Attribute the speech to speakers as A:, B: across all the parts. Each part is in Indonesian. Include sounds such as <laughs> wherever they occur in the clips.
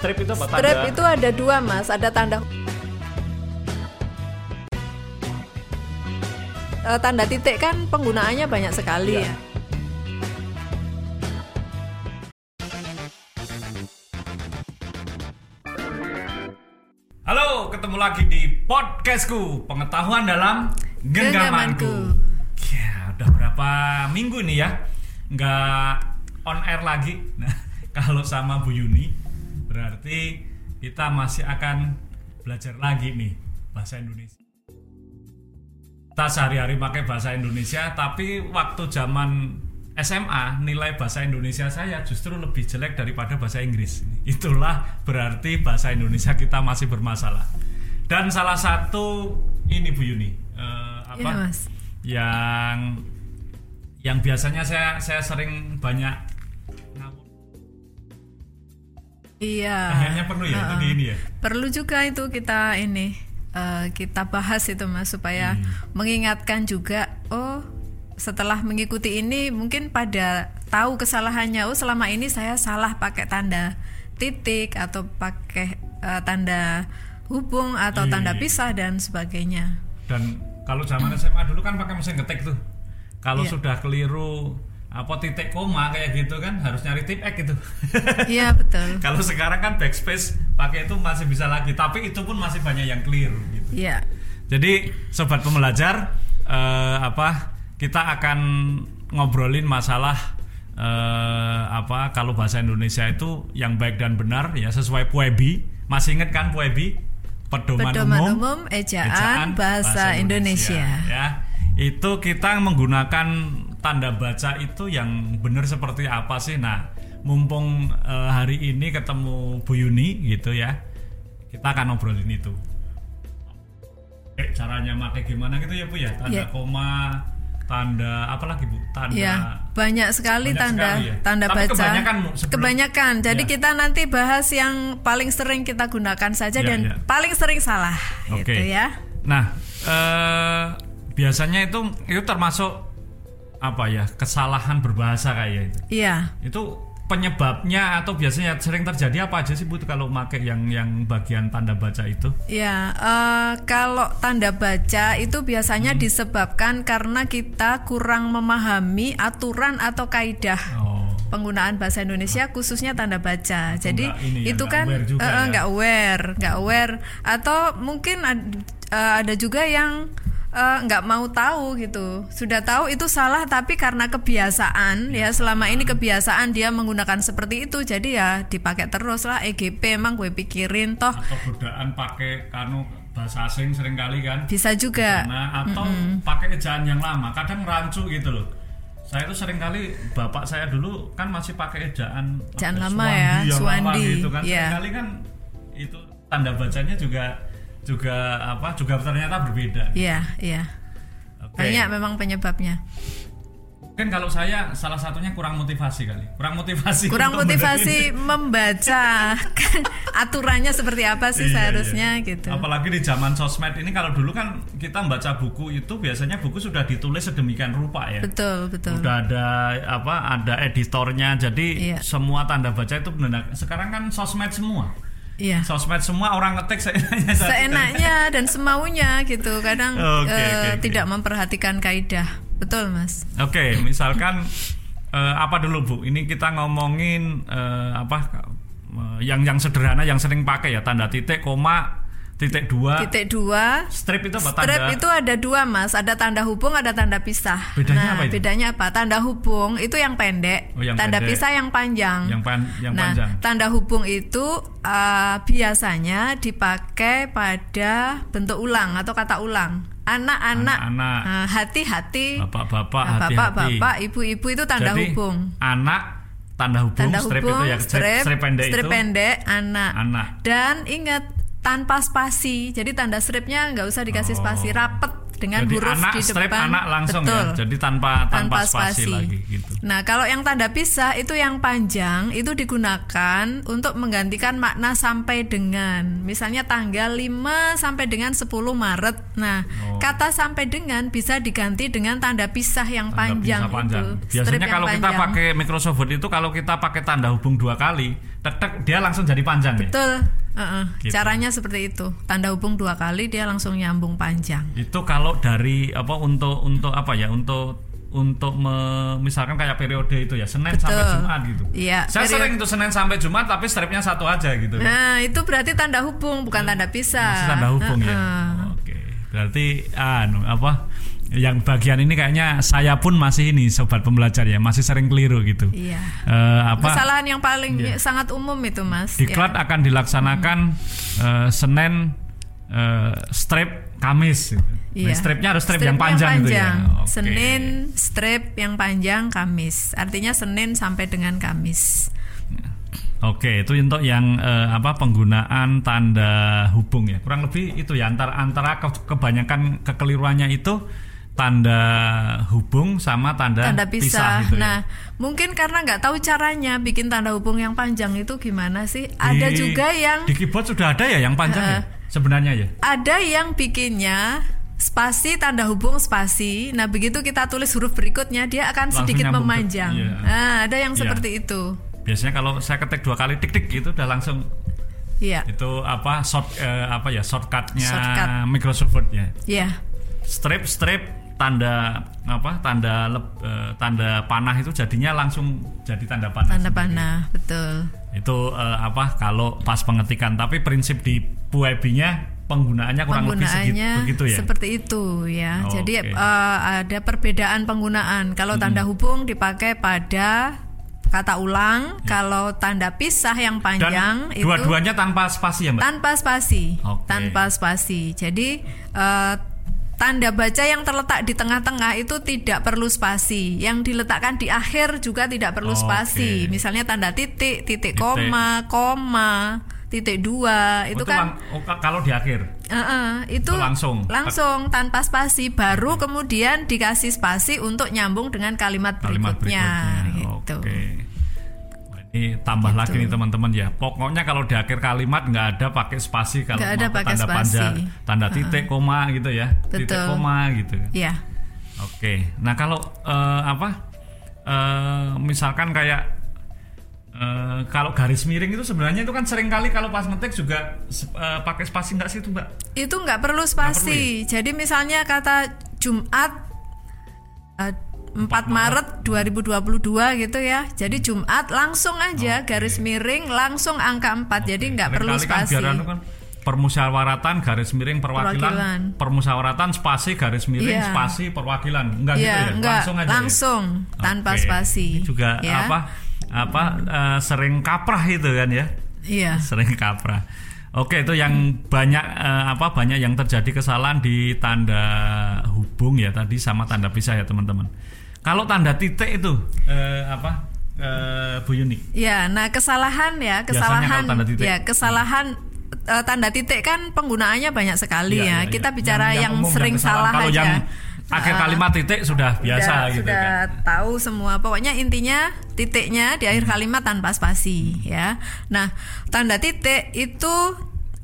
A: Strip itu apa?
B: Strip
A: Tanda-
B: itu ada dua mas, ada tanda Eh, tanda titik kan penggunaannya banyak sekali
A: Iya.
B: ya.
A: Halo, ketemu lagi di podcastku Pengetahuan dalam Genggamanku.
B: Genggamanku.
A: Ya, udah berapa minggu nih ya nggak on air lagi. <laughs> Nah, kalau sama Bu Yuni berarti kita masih akan belajar lagi nih bahasa Indonesia. Kita sehari-hari pakai bahasa Indonesia, tapi waktu zaman SMA nilai bahasa Indonesia saya justru lebih jelek daripada bahasa Inggris. Itulah berarti bahasa Indonesia kita masih bermasalah. Dan salah satu ini Bu Yuni, eh, apa?
B: Mas.
A: Yang yang biasanya saya saya sering banyak
B: Iya.
A: Kayaknya perlu ya itu di ini ya.
B: Perlu juga itu kita ini eh, kita bahas itu mas supaya
A: Hmm.
B: mengingatkan juga oh setelah mengikuti ini mungkin pada tahu kesalahannya oh selama ini saya salah pakai tanda titik atau pakai eh, tanda hubung atau
A: Iya,
B: tanda
A: iya.
B: pisah dan sebagainya.
A: Dan kalau zaman SMA dulu kan pakai mesin ketik tuh. Kalau
B: Iya.
A: sudah keliru apa titik koma kayak gitu kan harus nyari tip X gitu. <laughs>
B: Iya betul. <laughs>
A: Kalau sekarang kan backspace pakai itu masih bisa lagi, tapi itu pun masih banyak yang keliru gitu.
B: Iya.
A: Jadi sobat pembelajar eh, apa kita akan ngobrolin masalah eh, apa kalau bahasa Indonesia itu yang baik dan benar ya sesuai Puebi. Masih ingat kan Puebi? Pedoman,
B: Pedoman
A: umum,
B: umum ejaan, bahasa, Indonesia.
A: ya. Itu kita menggunakan tanda baca itu yang benar seperti apa sih? Nah, mumpung eh, hari ini ketemu Bu Yuni gitu ya. Kita akan ngobrolin itu. Eh, caranya pakai gimana gitu ya Bu ya? Tanda
B: Iya.
A: koma, tanda apa lagi Bu? Tanda
B: Ya, banyak sekali
A: Banyak
B: tanda
A: sekali ya.
B: tanda
A: Tapi
B: baca.
A: kebanyakan, sebelum-
B: Kebanyakan. Jadi
A: Ya.
B: kita nanti bahas yang paling sering kita gunakan saja
A: Ya,
B: dan
A: ya.
B: paling sering salah
A: Oke.
B: gitu ya.
A: Nah, eh, biasanya itu itu termasuk apa ya? Kesalahan berbahasa kayak itu.
B: Iya.
A: Itu penyebabnya atau biasanya sering terjadi apa aja sih Bu kalau make yang yang bagian tanda baca itu?
B: Ya, eh, kalau tanda baca itu biasanya
A: Hmm.
B: disebabkan karena kita kurang memahami aturan atau kaidah
A: Oh.
B: penggunaan bahasa Indonesia khususnya tanda baca. Jadi
A: nggak ini ya,
B: itu
A: nggak
B: kan
A: aware juga
B: eh, eh,
A: ya.
B: nggak aware, nggak aware atau mungkin ad- ada juga yang eh, nggak mau tahu gitu. Sudah tahu itu salah tapi karena kebiasaan ya selama ini kebiasaan dia menggunakan seperti itu jadi ya dipakai terus lah EGP emang gue pikirin toh
A: Atau godaan pakai kanu bahasa asing sering kali kan?
B: bisa juga.
A: Nah, atau pakai ejaan yang lama, kadang rancu gitu loh. Saya itu sering kali bapak saya dulu kan masih pakai ejaan
B: Ejaan lama ya, Suwandi,
A: gitu kan.
B: iya.
A: Sering kali kan itu tanda bacanya juga juga apa juga ternyata berbeda.
B: Iya, iya.
A: Oke.
B: Banyak memang penyebabnya.
A: Mungkin kalau saya salah satunya kurang motivasi kali. Kurang motivasi.
B: Kurang motivasi membaca <laughs> aturannya seperti apa sih
A: Iya,
B: seharusnya
A: iya.
B: gitu.
A: Apalagi di zaman sosmed ini kalau dulu kan kita membaca buku itu biasanya buku sudah ditulis sedemikian rupa ya.
B: Betul, betul.
A: Udah ada apa? Ada editornya. Jadi
B: Iya.
A: semua tanda baca itu benar. Sekarang kan sosmed semua.
B: Iya.
A: Sosmed semua orang ngetik seenaknya. <laughs>
B: Seenaknya dan semaunya gitu. Kadang
A: Oke,
B: eh,
A: oke, oke.
B: tidak memperhatikan kaidah. Betul, Mas.
A: Oke, misalkan eh, apa dulu Bu? Ini kita ngomongin eh, apa? eh, yang yang sederhana yang sering pakai ya tanda titik, koma, titik dua.
B: Titik dua.
A: Strip itu apa
B: Strip
A: tanda?
B: itu ada dua mas, ada tanda hubung, ada tanda pisah.
A: Bedanya
B: nah,
A: apa itu?
B: bedanya apa? Tanda hubung itu yang pendek,
A: Oh, yang
B: tanda
A: pendek.
B: pisah yang panjang.
A: Yang pan- yang
B: nah,
A: panjang.
B: tanda hubung itu uh, biasanya dipakai pada bentuk ulang atau kata ulang. Anak-anak, uh, hati-hati,
A: Bapak-bapak,
B: Nah, bapak-bapak, ibu-ibu itu tanda
A: Jadi,
B: hubung.
A: Anak tanda hubung,
B: Tanda
A: strip
B: hubung,
A: itu ya strip, strip pendek
B: strip
A: itu.
B: pendek, anak.
A: Anak.
B: Dan ingat tanpa spasi. Jadi tanda stripnya nggak usah dikasih
A: Oh.
B: spasi, rapet dengan
A: Jadi
B: huruf
A: anak
B: di
A: strip
B: depan.
A: anak langsung
B: Betul.
A: ya. Jadi tanpa tanpa, spasi, lagi gitu.
B: Nah, kalau yang tanda pisah itu yang panjang itu digunakan untuk menggantikan makna sampai dengan. Misalnya tanggal 5 sampai dengan 10 Maret. Nah,
A: Oh.
B: kata sampai dengan bisa diganti dengan tanda pisah yang
A: Tanda
B: panjang,
A: pisah panjang.
B: itu. Strip
A: Biasanya kalau kita pakai Microsoft Word itu kalau kita pakai tanda hubung dua kali, tek tek dia langsung jadi panjang ya.
B: Betul. Heeh,
A: Gitu.
B: Caranya seperti itu. Tanda hubung dua kali dia langsung nyambung panjang.
A: Itu kalau dari apa untuk untuk apa ya untuk untuk me- misalkan kayak periode itu ya Senin
B: Betul.
A: sampai Jumat gitu.
B: Iya,
A: Saya
B: periode-
A: sering itu Senin sampai Jumat tapi stripnya satu aja gitu.
B: Nah, itu berarti tanda hubung bukan tanda pisah.
A: Masih tanda hubung ya.
B: Heeh.
A: Oke. Berarti anu apa? Yang bagian ini kayaknya saya pun masih ini sobat pembelajar ya, masih sering keliru gitu.
B: Iya.
A: Eh, apa?
B: Kesalahan yang paling sangat umum itu, Mas. Ya.
A: Diklat akan dilaksanakan eh, Senin eh, strip Kamis. Gitu. Nah, stripnya harus strip yang panjang, gitu ya.
B: panjang.
A: Oke.
B: Senin strip yang panjang Kamis. Artinya Senin sampai dengan Kamis.
A: Oke, itu untuk yang eh, apa penggunaan tanda hubung ya. Kurang lebih itu ya antara antara ke- kebanyakan kekeliruannya itu tanda hubung sama tanda,
B: Tanda pisah.
A: gitu ya.
B: nah, mungkin karena nggak tahu caranya bikin tanda hubung yang panjang itu gimana sih? Ada
A: Di-
B: juga yang
A: di keyboard sudah ada ya yang panjang ya? Sebenarnya ya.
B: ada yang bikinnya spasi tanda hubung spasi. Nah, begitu kita tulis huruf berikutnya dia akan
A: Langsung
B: sedikit
A: nyambung ke-
B: memanjang.
A: iya.
B: Nah, ada yang
A: Iya.
B: seperti itu.
A: Biasanya kalau saya ketik dua kali tik tik gitu udah langsung
B: Iya.
A: itu apa short eh, apa ya shortcutnya
B: Shortcut.
A: Microsoft Word ya.
B: Iya.
A: Strip strip tanda apa tanda leb- eh, tanda panah itu jadinya langsung jadi tanda panah.
B: Tanda
A: sendiri.
B: panah, betul.
A: itu eh, apa kalau pas pengetikan tapi prinsip di Puebi-nya penggunaannya kurang lebih segitu
B: penggunaannya
A: begitu ya
B: seperti itu ya.
A: Oke.
B: Jadi eh, ada perbedaan penggunaan. Kalau tanda hubung dipakai pada kata ulang, kalau tanda pisah yang
A: dan
B: panjang itu
A: dua-duanya tanpa spasi ya mbak
B: tanpa spasi.
A: Oke.
B: Tanpa spasi. Jadi eh, tanda baca yang terletak di tengah-tengah itu tidak perlu spasi. Yang diletakkan di akhir juga tidak perlu
A: Oke.
B: spasi. Misalnya tanda titik,
A: Titik.
B: titik koma, koma, titik dua
A: Oh,
B: itu kan
A: lang- oh, ka- kalau di akhir
B: Heeh, itu
A: Itu langsung.
B: langsung tanpa spasi baru kemudian dikasih spasi untuk nyambung dengan kalimat
A: kalimat
B: berikutnya,
A: berikutnya
B: gitu.
A: oke Wah, ini tambah lagi nih teman-teman ya pokoknya kalau di akhir kalimat nggak ada pakai spasi kalau
B: ada
A: mau
B: pakai
A: tanda
B: spasi.
A: panjang tanda titik koma gitu ya titik
B: Betul.
A: koma gitu
B: Ya,
A: Oke, nah kalau eh, apa? eh, misalkan kayak eh, kalau garis miring itu sebenarnya itu kan sering kali kalau pas ngetik juga eh, pakai spasi nggak sih itu mbak?
B: itu nggak perlu spasi.
A: ya?
B: Jadi misalnya kata Jumat eh, 4 Maret 2022 gitu ya. Jadi Jumat langsung aja garis miring langsung angka 4. Jadi nggak perlu
A: kan
B: spasi.
A: anu kan permusyawaratan garis miring perwakilan,
B: Perwakilan.
A: permusyawaratan spasi garis miring
B: Iya.
A: spasi perwakilan enggak gitu
B: Iya,
A: ya
B: enggak
A: langsung aja ya?
B: langsung tanpa
A: Oke.
B: spasi.
A: Ini juga
B: ya.
A: apa apa eh, sering kaprah itu kan ya
B: Iya.
A: sering kaprah. Oke itu yang banyak eh, apa banyak yang terjadi kesalahan di tanda hubung ya tadi sama tanda pisah ya teman-teman. Kalau tanda titik itu eh, apa eh, Bu Yuni?
B: Ya, nah kesalahan ya, kesalahan
A: tanda titik.
B: ya, kesalahan eh, tanda titik kan penggunaannya banyak sekali
A: Iya,
B: ya.
A: iya,
B: Kita
A: iya.
B: bicara yang,
A: umum,
B: sering
A: kesalahan.
B: salah
A: Kalau
B: aja.
A: yang akhir kalimat titik sudah biasa
B: sudah,
A: gitu
B: sudah
A: kan.
B: tahu semua. Pokoknya intinya titiknya di akhir kalimat tanpa spasi ya. Nah, tanda titik itu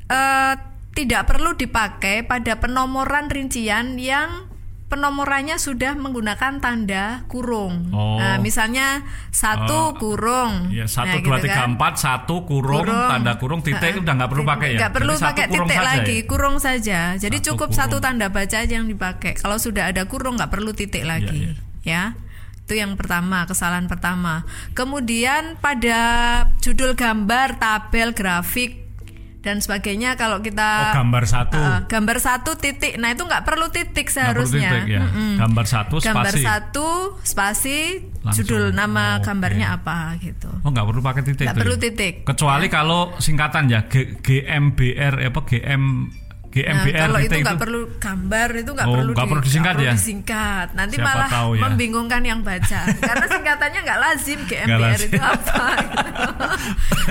B: eh, tidak perlu dipakai pada penomoran rincian yang penomorannya sudah menggunakan tanda kurung.
A: Oh.
B: Nah, misalnya satu
A: Oh.
B: kurung.
A: Ya satu
B: Nah,
A: dua
B: gitu
A: tiga
B: kan.
A: empat satu kurung,
B: Kurung.
A: tanda kurung titik
B: Heeh.
A: udah nggak perlu pakai ya.
B: Nggak perlu
A: Jadi
B: pakai titik lagi,
A: ya?
B: kurung saja. Jadi
A: Satu
B: cukup
A: kurung.
B: satu tanda baca aja yang dipakai. Kalau sudah ada kurung nggak perlu titik lagi, ya. Itu yang pertama, kesalahan pertama. Kemudian pada judul gambar, tabel, grafik dan sebagainya kalau
A: Oh,
B: kita
A: gambar satu.
B: uh, gambar satu titik, nah itu nggak perlu titik
A: Nggak perlu
B: seharusnya.
A: titik ya.
B: Mm-mm.
A: Gambar satu
B: Gambar
A: spasi.
B: satu spasi
A: Langsung.
B: judul nama
A: Oke.
B: gambarnya apa gitu.
A: Oh nggak perlu pakai titik.
B: Nggak perlu
A: ya?
B: titik.
A: Kecuali kalau singkatan ya G- GMBR apa GM
B: Nah,
A: GMBR
B: kalau
A: titik
B: itu nggak perlu gambar itu nggak
A: Oh,
B: perlu, di-
A: perlu disingkat
B: perlu
A: ya?
B: disingkat. Nanti
A: Siapa
B: malah
A: tahu ya.
B: membingungkan yang baca <laughs> karena singkatannya nggak lazim GMBR
A: lazim.
B: itu apa. <laughs>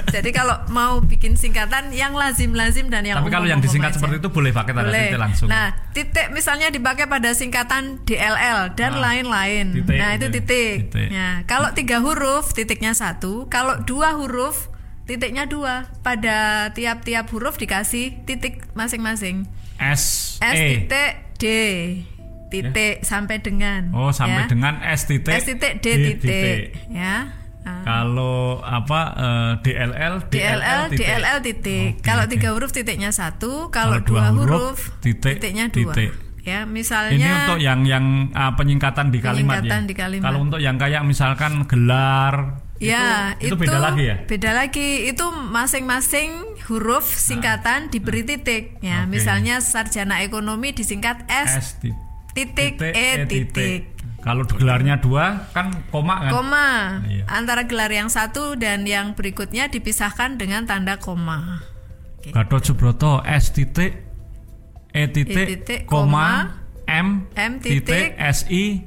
B: Jadi kalau mau bikin singkatan yang lazim-lazim dan yang
A: Tapi kalau yang disingkat
B: aja.
A: seperti itu boleh pakai tanda
B: Boleh.
A: titik langsung.
B: Nah, titik misalnya dipakai pada singkatan DLL dan
A: Ah,
B: lain-lain.
A: titik,
B: nah, itu
A: titik.
B: titik.
A: Titik.
B: Nah, kalau tiga huruf titiknya satu, kalau dua huruf titiknya dua. Pada tiap-tiap huruf dikasih titik masing-masing.
A: S,
B: S
A: E.
B: titik D titik sampai dengan.
A: Oh, sampai
B: ya.
A: dengan S titik.
B: S titik D titik. Ya. Nah.
A: Kalau apa eh, DLL,
B: DLL,
A: titik.
B: DLL titik.
A: Oke,
B: Kalau
A: oke.
B: tiga huruf titiknya satu, kalau,
A: Kalau
B: dua,
A: dua
B: huruf,
A: titik,
B: titiknya dua.
A: titik.
B: Ya,
A: Ini
B: misalnya
A: untuk yang yang ah, penyingkatan di kalimat
B: Penyingkatan
A: ya.
B: di kalimat.
A: Kalau untuk yang kayak misalkan gelar
B: Ya,
A: itu, itu beda lagi ya.
B: Beda lagi. Itu masing-masing huruf singkatan diberi titik. Ya,
A: Oke.
B: misalnya sarjana ekonomi disingkat S,
A: S ti-
B: titik, E titik.
A: Kalau gelarnya dua kan koma kan.
B: Koma.
A: Iya.
B: Antara gelar yang satu dan yang berikutnya dipisahkan dengan tanda koma.
A: Gatot Subroto S titik E titik,
B: E titik,
A: koma, M,
B: M
A: titik,
B: titik,
A: S I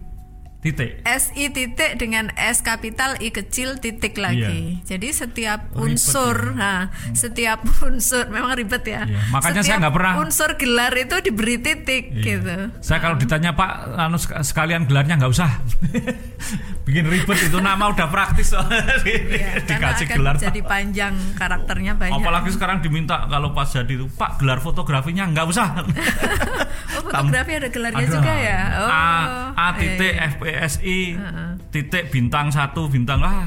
A: titik.
B: SI titik dengan S kapital I kecil titik lagi. Jadi setiap
A: Ribet
B: unsur,
A: ya.
B: nah, setiap <laughs> unsur memang ribet ya.
A: Iya, makanya saya
B: Setiap
A: nggak pernah-
B: unsur gelar itu diberi titik
A: Iya.
B: gitu.
A: Saya kalau ditanya Pak, anu sek- sekalian gelarnya nggak usah, <laughs> bikin ribet itu nama udah praktis soalnya <laughs>
B: Iya,
A: dikasih
B: akan
A: gelar.
B: jadi panjang karakternya banyak.
A: Apalagi sekarang diminta kalau pas jadi itu Pak gelar fotografinya nggak usah.
B: oh, fotografi ada gelarnya
A: Ada.
B: juga ya. Oh.
A: A, A
B: iya,
A: titik
B: iya.
A: FPSI titik bintang satu bintang lah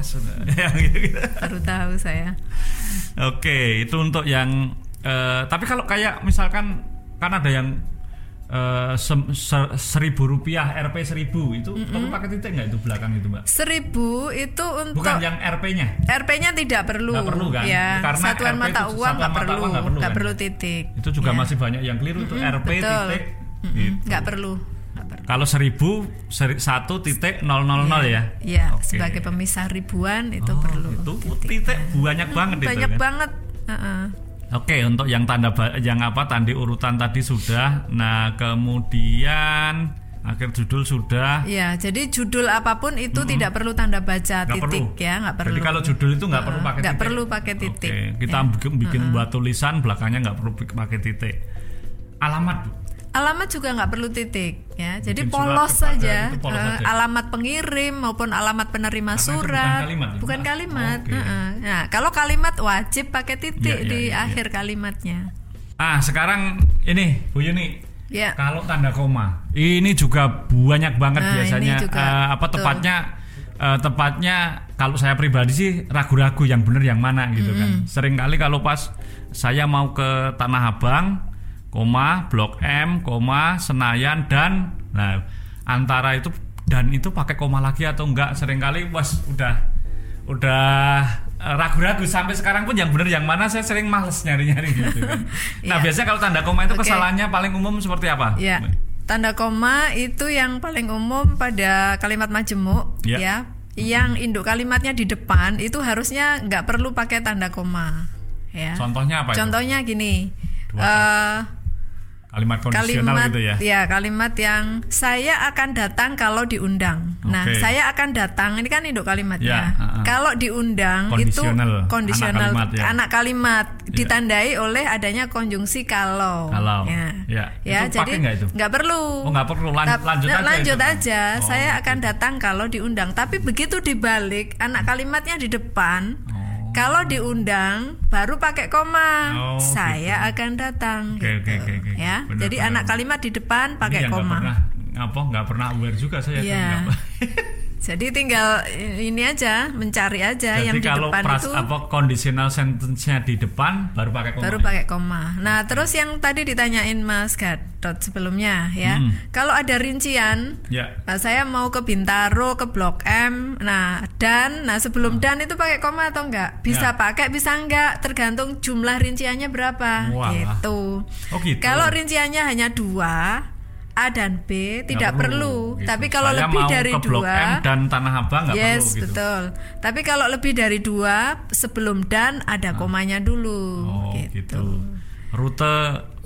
A: yang <laughs> gitu-gitu.
B: Baru tahu saya.
A: Oke, itu untuk yang eh, tapi kalau kayak misalkan kan ada yang eh, sem- ser- seribu rupiah RP seribu itu perlu pakai titik nggak itu belakang itu mbak?
B: Seribu itu untuk
A: Bukan yang RP-nya.
B: RP-nya tidak perlu.
A: Nggak perlu kan?
B: Ya,
A: Karena
B: satuan
A: RP
B: mata
A: itu
B: uang nggak perlu,
A: nggak perlu kan?
B: perlu titik.
A: Itu juga
B: Ya.
A: masih banyak yang keliru itu RP
B: betul.
A: titik.
B: Mm-mm,
A: gitu.
B: nggak perlu.
A: Kalau seribu seri, satu titik nol nol nol ya?
B: Ya,
A: Oke.
B: sebagai pemisah ribuan itu
A: Oh,
B: perlu.
A: Itu
B: titik.
A: titik banyak banget itu
B: Banyak
A: kan?
B: banget. Heeh.
A: Oke, untuk yang tanda yang apa tanda urutan tadi sudah. Nah, kemudian akhir judul sudah.
B: Ya, jadi judul apa pun itu tidak perlu tanda baca
A: Nggak
B: titik
A: perlu.
B: ya, nggak perlu.
A: Jadi kalau judul itu nggak perlu pakai
B: nggak
A: titik.
B: perlu pakai titik.
A: Oke, kita bikin, bikin buat tulisan belakangnya nggak perlu pakai titik. Alamat, Bu.
B: Alamat juga nggak perlu titik ya. Jadi
A: surat
B: polos saja.
A: polos
B: Eh, alamat pengirim maupun alamat penerima
A: Karena itu bukan
B: surat.
A: kalimat ya?
B: Bukan kalimat.
A: oke.
B: Heeh. Nah, kalau kalimat wajib pakai titik
A: Ya, ya,
B: di
A: ya, ya.
B: akhir kalimatnya.
A: Ah, sekarang ini Bu Yuni.
B: Ya.
A: Kalau tanda koma, ini juga banyak banget
B: Nah,
A: biasanya.
B: juga,
A: eh, apa
B: betul.
A: tepatnya? eh, tepatnya kalau saya pribadi sih ragu-ragu yang benar yang mana gitu kan. Sering kali kalau pas saya mau ke Tanah Abang, koma, Blok M, koma, Senayan dan nah antara itu dan itu pakai koma lagi atau enggak sering kali was udah udah eh, ragu-ragu sampai sekarang pun yang benar yang mana saya sering males nyari-nyari gitu kan. <laughs> Nah,
B: Iya.
A: biasanya kalau tanda koma itu
B: Oke.
A: kesalahannya paling umum seperti apa?
B: Ya. Tanda koma itu yang paling umum pada kalimat majemuk
A: Ya.
B: ya. Yang induk kalimatnya di depan itu harusnya nggak perlu pakai tanda koma. Ya.
A: Contohnya apa itu?
B: Contohnya gini.
A: Dua
B: eh,
A: Kalimat kondisional
B: kalimat
A: gitu ya.
B: kalimat yang saya akan datang kalau diundang. Nah,
A: Oke.
B: saya akan datang ini kan induk
A: Ya,
B: kalimatnya.
A: uh-uh.
B: Kalau diundang
A: Kondisional,
B: itu kondisional
A: anak kalimat ya.
B: anak kalimat ditandai oleh adanya konjungsi kalau.
A: Kalau.
B: Ya.
A: Ya.
B: Ya,
A: Itu
B: jadi
A: nggak
B: perlu.
A: Oh, nggak perlu. Lan-
B: Tap-
A: lanjut
B: nah,
A: aja
B: lanjut
A: itu.
B: aja.
A: Oh,
B: saya akan datang kalau diundang. Tapi begitu dibalik anak kalimatnya di depan.
A: Oh.
B: Kalau diundang baru pakai koma.
A: Oh,
B: saya akan datang.
A: Oke,
B: gitu.
A: oke, oke, oke.
B: Ya.
A: Benar,
B: Jadi
A: benar.
B: anak kalimat di depan
A: Ini
B: pakai
A: nggak
B: koma.
A: pernah apa nggak pernah aware juga saya tuh,
B: Iya.
A: nggak- <laughs>
B: Jadi tinggal ini aja, mencari aja
A: Jadi
B: yang di
A: kalau
B: depan
A: pras,
B: itu
A: apa conditional sentence-nya di depan baru pakai koma.
B: baru pakai koma. Nah, terus yang tadi ditanyain Mas Gadot sebelumnya ya.
A: Hmm.
B: Kalau ada rincian
A: Ya.
B: Nah, saya mau ke Bintaro, ke Blok M. Nah, dan nah sebelum dan itu pakai koma atau enggak? Bisa
A: Ya.
B: pakai, bisa enggak? Tergantung jumlah rinciannya berapa.
A: Wah.
B: Gitu.
A: Oh gitu.
B: Kalau rinciannya hanya dua, A dan B tidak perlu.
A: gitu.
B: Tapi kalau
A: Saya
B: lebih dari
A: ke Blok
B: dua,
A: M dan Tanah Abang nggak
B: yes
A: perlu gitu.
B: betul. Tapi kalau lebih dari dua, sebelum dan ada komanya dulu.
A: Oh gitu. Rute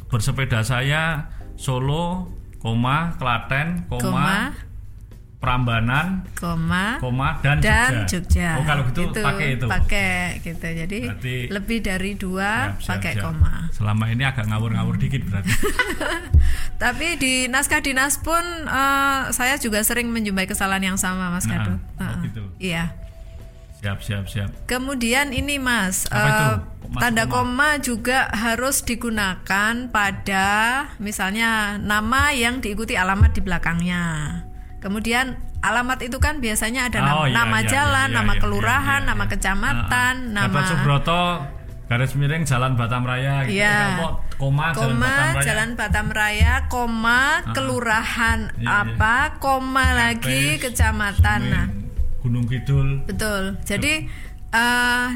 A: bersepeda saya Solo, koma Klaten, koma,
B: koma
A: Prambanan,
B: koma
A: koma dan,
B: dan
A: Jogja.
B: Jogja.
A: Oh kalau gitu pakai itu.
B: Pakai gitu. Jadi
A: Berarti-
B: lebih dari dua
A: Siap, siap,
B: pakai
A: siap.
B: koma.
A: Selama ini agak ngawur-ngawur dikit berarti. <laughs>
B: Tapi di naskah dinas pun eh, saya juga sering menjumpai kesalahan yang sama, Mas
A: Nah,
B: Kado.
A: oh
B: Heeh.
A: gitu.
B: Iya.
A: siap, siap, siap.
B: Kemudian ini Mas,
A: Apa
B: eh?
A: Mas
B: tanda
A: koma?
B: koma juga harus digunakan pada misalnya nama yang diikuti alamat di belakangnya. Kemudian alamat itu kan biasanya ada
A: Oh, iya,
B: nama
A: iya,
B: jalan,
A: iya,
B: nama
A: iya,
B: kelurahan,
A: iya, iya,
B: nama
A: iya.
B: kecamatan,
A: Ah,
B: nama
A: Gatot Subroto garis miring Jalan Batam Raya gitu.
B: Iya.
A: Kok koma, Jalan
B: koma
A: Batam Raya.
B: Jalan Batam Raya, koma kelurahan
A: Iya, iya.
B: apa, koma lagi kecamatan. Nah,
A: Gunung Kidul.
B: betul. Jadi eh,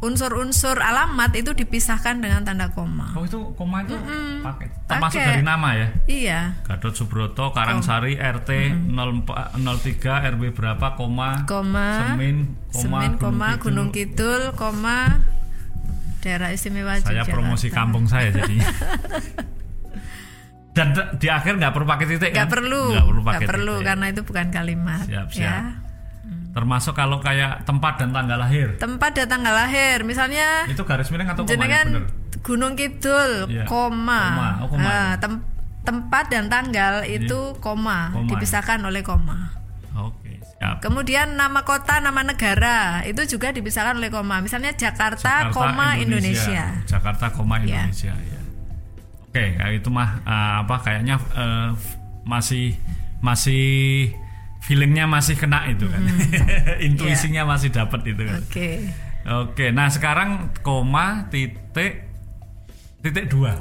B: unsur-unsur alamat itu dipisahkan dengan tanda koma.
A: Oh itu koma itu pakai termasuk
B: Pakai.
A: dari nama ya.
B: Iya.
A: Gatot Subroto, Karangsari, RT 04, 03, RW berapa, koma,
B: Koma,
A: Semin, koma,
B: Semin, koma, Gunung
A: Kidul.
B: Kidul, koma, daerah istimewa
A: Saya
B: Yogyakarta.
A: promosi kampung saya jadi. <laughs> Dan di akhir nggak perlu pakai titik
B: Nggak
A: kan?
B: perlu,
A: Nggak perlu pakai
B: perlu
A: titik.
B: karena itu bukan kalimat.
A: Siap,
B: Ya.
A: Termasuk kalau kayak tempat dan tanggal lahir.
B: Tempat dan tanggal lahir, misalnya
A: Itu garis miring atau koma bener?
B: Gunung Kidul,
A: Iya.
B: koma,
A: Koma, oh, koma.
B: Ah, tem- tempat dan tanggal itu koma,
A: Koma.
B: dipisahkan oleh koma.
A: Oke, siap.
B: Kemudian nama kota, nama negara itu juga dipisahkan oleh koma. Misalnya Jakarta, koma Indonesia.
A: Jakarta, koma
B: Ya.
A: Indonesia. Ya. Oke, itu mah eh, apa kayaknya eh, masih masih feelingnya masih kena itu kan, <laughs> intuisinya masih dapat itu kan.
B: Oke.
A: Oke, nah sekarang koma titik titik dua.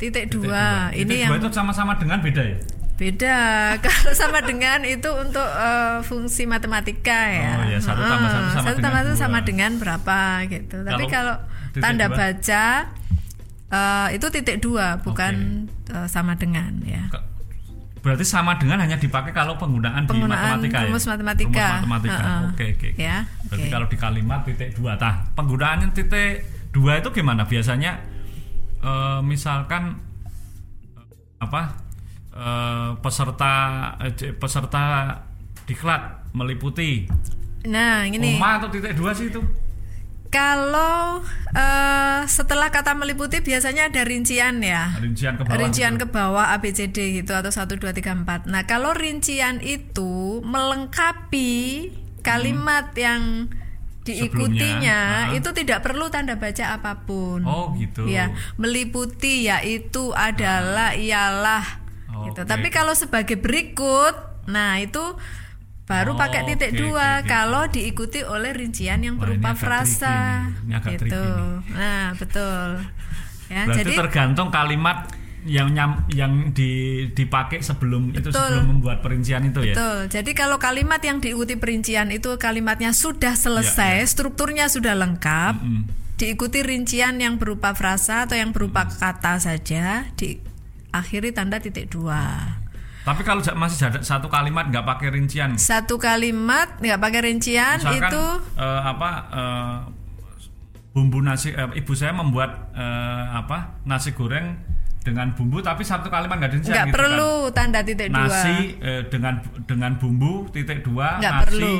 B: Titik
A: Titik
B: dua.
A: Titik
B: Ini
A: dua
B: yang
A: itu sama-sama dengan beda ya?
B: beda. <laughs> Kalau sama dengan itu untuk eh, fungsi matematika ya.
A: Oh, iya, satu tambah satu sama
B: satu
A: dengan
B: tambah satu
A: dua.
B: sama dengan berapa gitu. Tapi
A: Kalau titik
B: tanda
A: dua?
B: baca eh, itu titik dua, bukan eh, sama dengan ya.
A: Berarti sama dengan hanya dipakai kalau penggunaan,
B: Penggunaan
A: di matematika ya?
B: rumus matematika.
A: Rumus matematika.
B: Heeh.
A: Oke, oke. oke.
B: Ya,
A: Berarti
B: oke.
A: kalau di kalimat titik dua, tah penggunaannya titik dua itu gimana? Biasanya eh, misalkan eh, apa eh, peserta j- peserta diklat meliputi
B: Nah, ini
A: koma atau titik dua sih itu?
B: Kalau eh, setelah kata meliputi biasanya ada rincian ya.
A: Rincian ke bawah.
B: rincian
A: gitu.
B: ke bawah ABCD gitu atau 1 2 3 4. Nah, kalau rincian itu melengkapi kalimat yang diikutinya
A: Sebelumnya,
B: itu tidak perlu tanda baca apa pun.
A: Oh, gitu.
B: Ya, meliputi yaitu adalah ialah gitu.
A: Oke,
B: Tapi kalau sebagai berikut, nah itu baru
A: Oh,
B: pakai titik
A: oke,
B: dua
A: oke, oke.
B: kalau diikuti oleh rincian yang
A: Wah,
B: berupa frasa.
A: Ini
B: gitu. Nah, betul. Ya,
A: Berarti
B: jadi
A: tergantung kalimat yang nyam, yang di, dipakai sebelum itu
B: Betul.
A: sebelum membuat perincian itu ya.
B: Betul. Jadi kalau kalimat yang diikuti perincian itu kalimatnya sudah selesai, strukturnya sudah lengkap,
A: Mm.
B: diikuti rincian yang berupa frasa atau yang berupa kata saja, diakhiri tanda titik dua.
A: Tapi kalau masih ada satu kalimat nggak pakai rincian,
B: Satu kalimat nggak pakai rincian
A: misalkan
B: itu
A: eh, apa eh, bumbu nasi, eh, ibu saya membuat eh, apa nasi goreng dengan bumbu, tapi satu kalimat nggak rincian.
B: nggak
A: gitu kan.
B: perlu tanda titik dua.
A: Nasi eh, dengan dengan bumbu titik dua,
B: Nggak
A: nasi
B: perlu.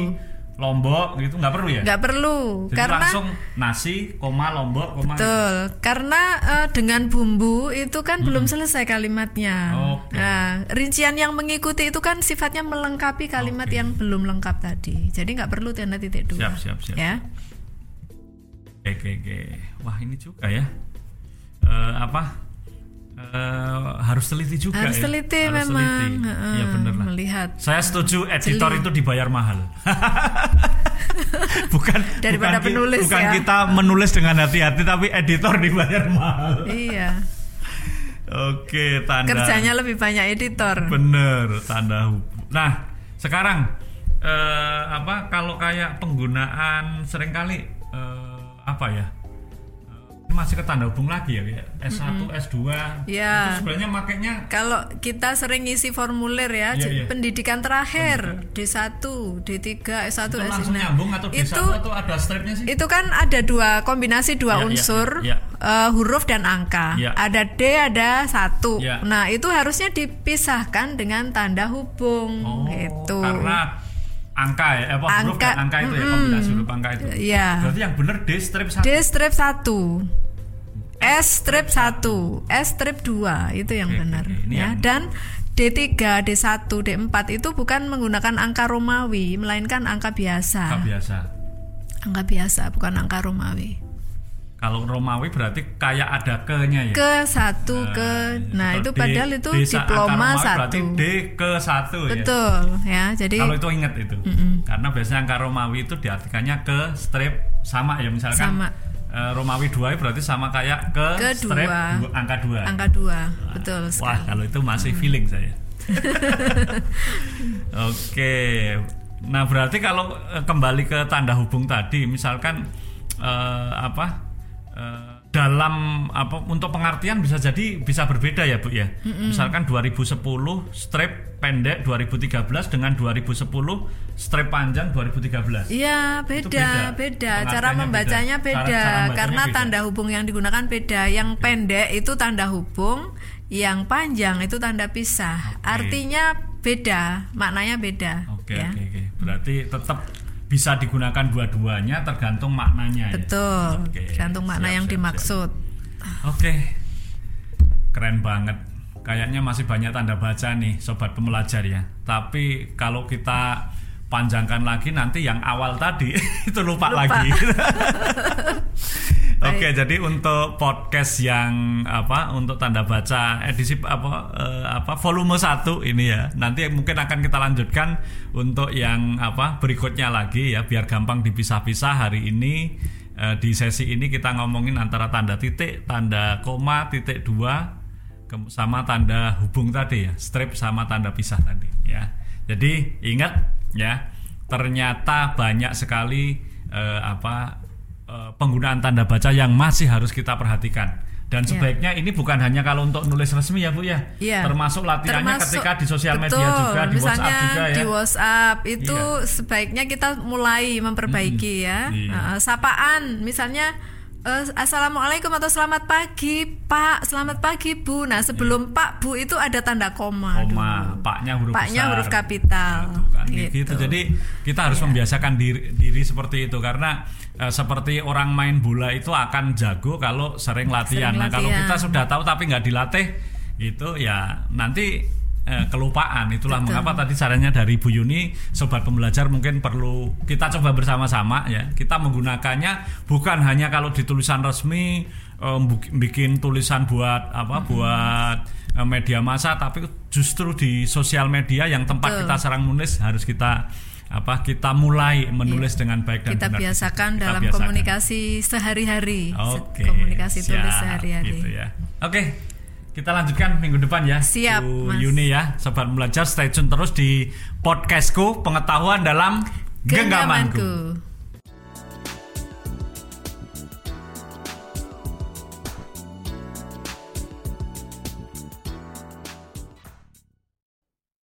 A: Lombok gitu nggak perlu ya?
B: Nggak perlu
A: Jadi
B: karena
A: langsung nasi, koma lombok, koma.
B: Betul, karena eh, dengan bumbu itu kan belum selesai kalimatnya.
A: Oke.
B: Nah, rincian yang mengikuti itu kan sifatnya melengkapi kalimat
A: Oke.
B: yang belum lengkap tadi. Jadi nggak perlu tanda titik dua.
A: Siap, siap, siap.
B: Ya,
A: Oke, oke, oke. Wah ini juga ya. Eh, apa? Eh, harus teliti juga
B: harus
A: ya.
B: teliti
A: Harus
B: memang.
A: teliti.
B: Heeh,
A: Iya bener lah.
B: Melihat
A: Saya setuju editor
B: Jeli.
A: itu dibayar mahal. <laughs> bukan
B: Daripada
A: bukan
B: penulis
A: bukan
B: ya.
A: kita menulis dengan hati-hati tapi editor dibayar mahal.
B: iya,
A: Oke, tanda.
B: kerjanya lebih banyak editor.
A: Bener, tanda hub. Nah, sekarang eh, apa kalau kayak penggunaan sering kali eh, apa ya? Masih ke tanda hubung lagi ya kayak S1, S2.
B: Ya.
A: Itu sebenarnya makainya
B: Kalau kita sering ngisi formulir ya,
A: Iya,
B: j-
A: iya.
B: pendidikan terakhir D1, D3, S1,
A: itu
B: S2.
A: langsung nyambung atau D1
B: itu
A: atau ada stripnya sih?
B: itu kan ada dua kombinasi
A: Iya,
B: dua
A: iya,
B: unsur
A: iya,
B: eh, huruf dan angka.
A: Iya.
B: Ada D, ada satu.
A: Iya.
B: Nah itu harusnya dipisahkan dengan tanda hubung.
A: Oh,
B: gitu.
A: karena angka ya, eh, apa huruf
B: Angka,
A: dan angka itu ya,
B: mm-mm.
A: kombinasi huruf angka itu.
B: Iya.
A: Berarti yang benar D strip satu.
B: D strip 1 S strip 1 S strip 2 itu yang benar ya
A: yang-
B: dan D3 D1 D4 itu bukan menggunakan angka Romawi melainkan angka
A: Angka
B: biasa
A: biasa.
B: angka biasa bukan angka Romawi
A: Kalau Romawi berarti kayak ada ke-nya ya.
B: ke satu ke nah
A: Kalau
B: itu
A: D-
B: padahal itu diploma
A: Romawi Berarti
B: satu
A: D ke satu ya.
B: betul ya jadi
A: Kalau itu ingat itu. Karena biasanya angka Romawi itu diartikannya ke strip sama ya misalkan.
B: Sama.
A: eh, Romawi 2 berarti sama kayak ke,
B: Ke
A: strip
B: dua.
A: dua- angka 2.
B: angka dua betul
A: Wah,
B: sekali
A: kalau itu masih feeling saya. <laughs> Oke. Nah, berarti kalau eh, kembali ke tanda hubung tadi, misalkan eh, apa? Eh, dalam apa untuk pengertian bisa jadi bisa berbeda ya, Bu ya. Misalkan 2010 strip pendek 2013 dengan 2010 strip panjang 2013.
B: Iya
A: Itu beda.
B: beda, beda. Cara membacanya
A: beda.
B: beda,
A: Cara- cara membacanya
B: karena
A: beda.
B: tanda hubung yang digunakan beda. Yang pendek itu tanda hubung, yang panjang itu tanda pisah.
A: Oke.
B: Artinya beda, maknanya beda.
A: Oke,
B: ya.
A: oke, oke. Berarti tetap bisa digunakan dua-duanya tergantung maknanya ya.
B: Betul,
A: Oke,
B: tergantung makna
A: siap,
B: yang
A: siap,
B: dimaksud.
A: Oke, keren banget. Kayaknya masih banyak tanda baca nih, sobat pembelajar ya. Tapi kalau kita panjangkan lagi nanti yang awal tadi <laughs> itu lupa,
B: Lupa.
A: lagi. <laughs> Oke, jadi untuk podcast yang apa untuk tanda baca edisi apa eh, apa volume 1 ini ya. Nanti mungkin akan kita lanjutkan untuk yang apa berikutnya lagi ya biar gampang dipisah-pisah hari ini eh, di sesi ini kita ngomongin antara tanda titik, tanda koma, titik dua sama tanda hubung tadi ya, strip sama tanda pisah tadi ya. Jadi ingat ya, ternyata banyak sekali eh, apa eh, penggunaan tanda baca yang masih harus kita perhatikan. Dan
B: Iya.
A: sebaiknya ini bukan hanya kalau untuk nulis resmi ya Bu ya,
B: Iya.
A: termasuk latihannya
B: Termasuk-
A: ketika di sosial media
B: betul,
A: juga, di
B: misalnya
A: WhatsApp juga ya.
B: di WhatsApp itu
A: Iya.
B: sebaiknya kita mulai memperbaiki ya.
A: Iya.
B: Nah, sapaan misalnya eh, assalamualaikum atau selamat pagi Pak, selamat pagi Bu. Nah sebelum Pak Bu itu ada tanda koma.
A: Koma,
B: dulu.
A: paknya huruf
B: Paknya
A: besar.
B: huruf kapital.
A: Gitu kan,
B: Gitu.
A: gitu. Jadi kita harus membiasakan diri, diri seperti itu karena eh, seperti orang main bola itu akan jago kalau sering latihan.
B: Sering
A: Nah kalau
B: latihan.
A: kita sudah tahu tapi nggak dilatih, itu ya nanti eh, kelupaan. Itulah
B: Betul.
A: mengapa tadi sarannya dari Bu Yuni, sobat pembelajar mungkin perlu kita coba bersama-sama ya. Kita menggunakannya bukan hanya kalau di tulisan resmi eh, bikin tulisan buat apa buat eh, media massa tapi justru di sosial media yang tempat
B: Betul.
A: kita sarang menulis harus kita apa kita mulai menulis dengan baik dan
B: Iya. kita
A: benar.
B: biasakan
A: Kita
B: dalam
A: biasakan.
B: komunikasi sehari-hari. Se-
A: Oke.
B: Komunikasi tulis sehari-hari.
A: gitu ya. Oke. Kita lanjutkan minggu depan ya.
B: Siap,
A: Bu
B: Mas.
A: Yuni ya, sobat belajar stay tune terus di podcastku pengetahuan dalam genggamanku.
B: Genggamanku.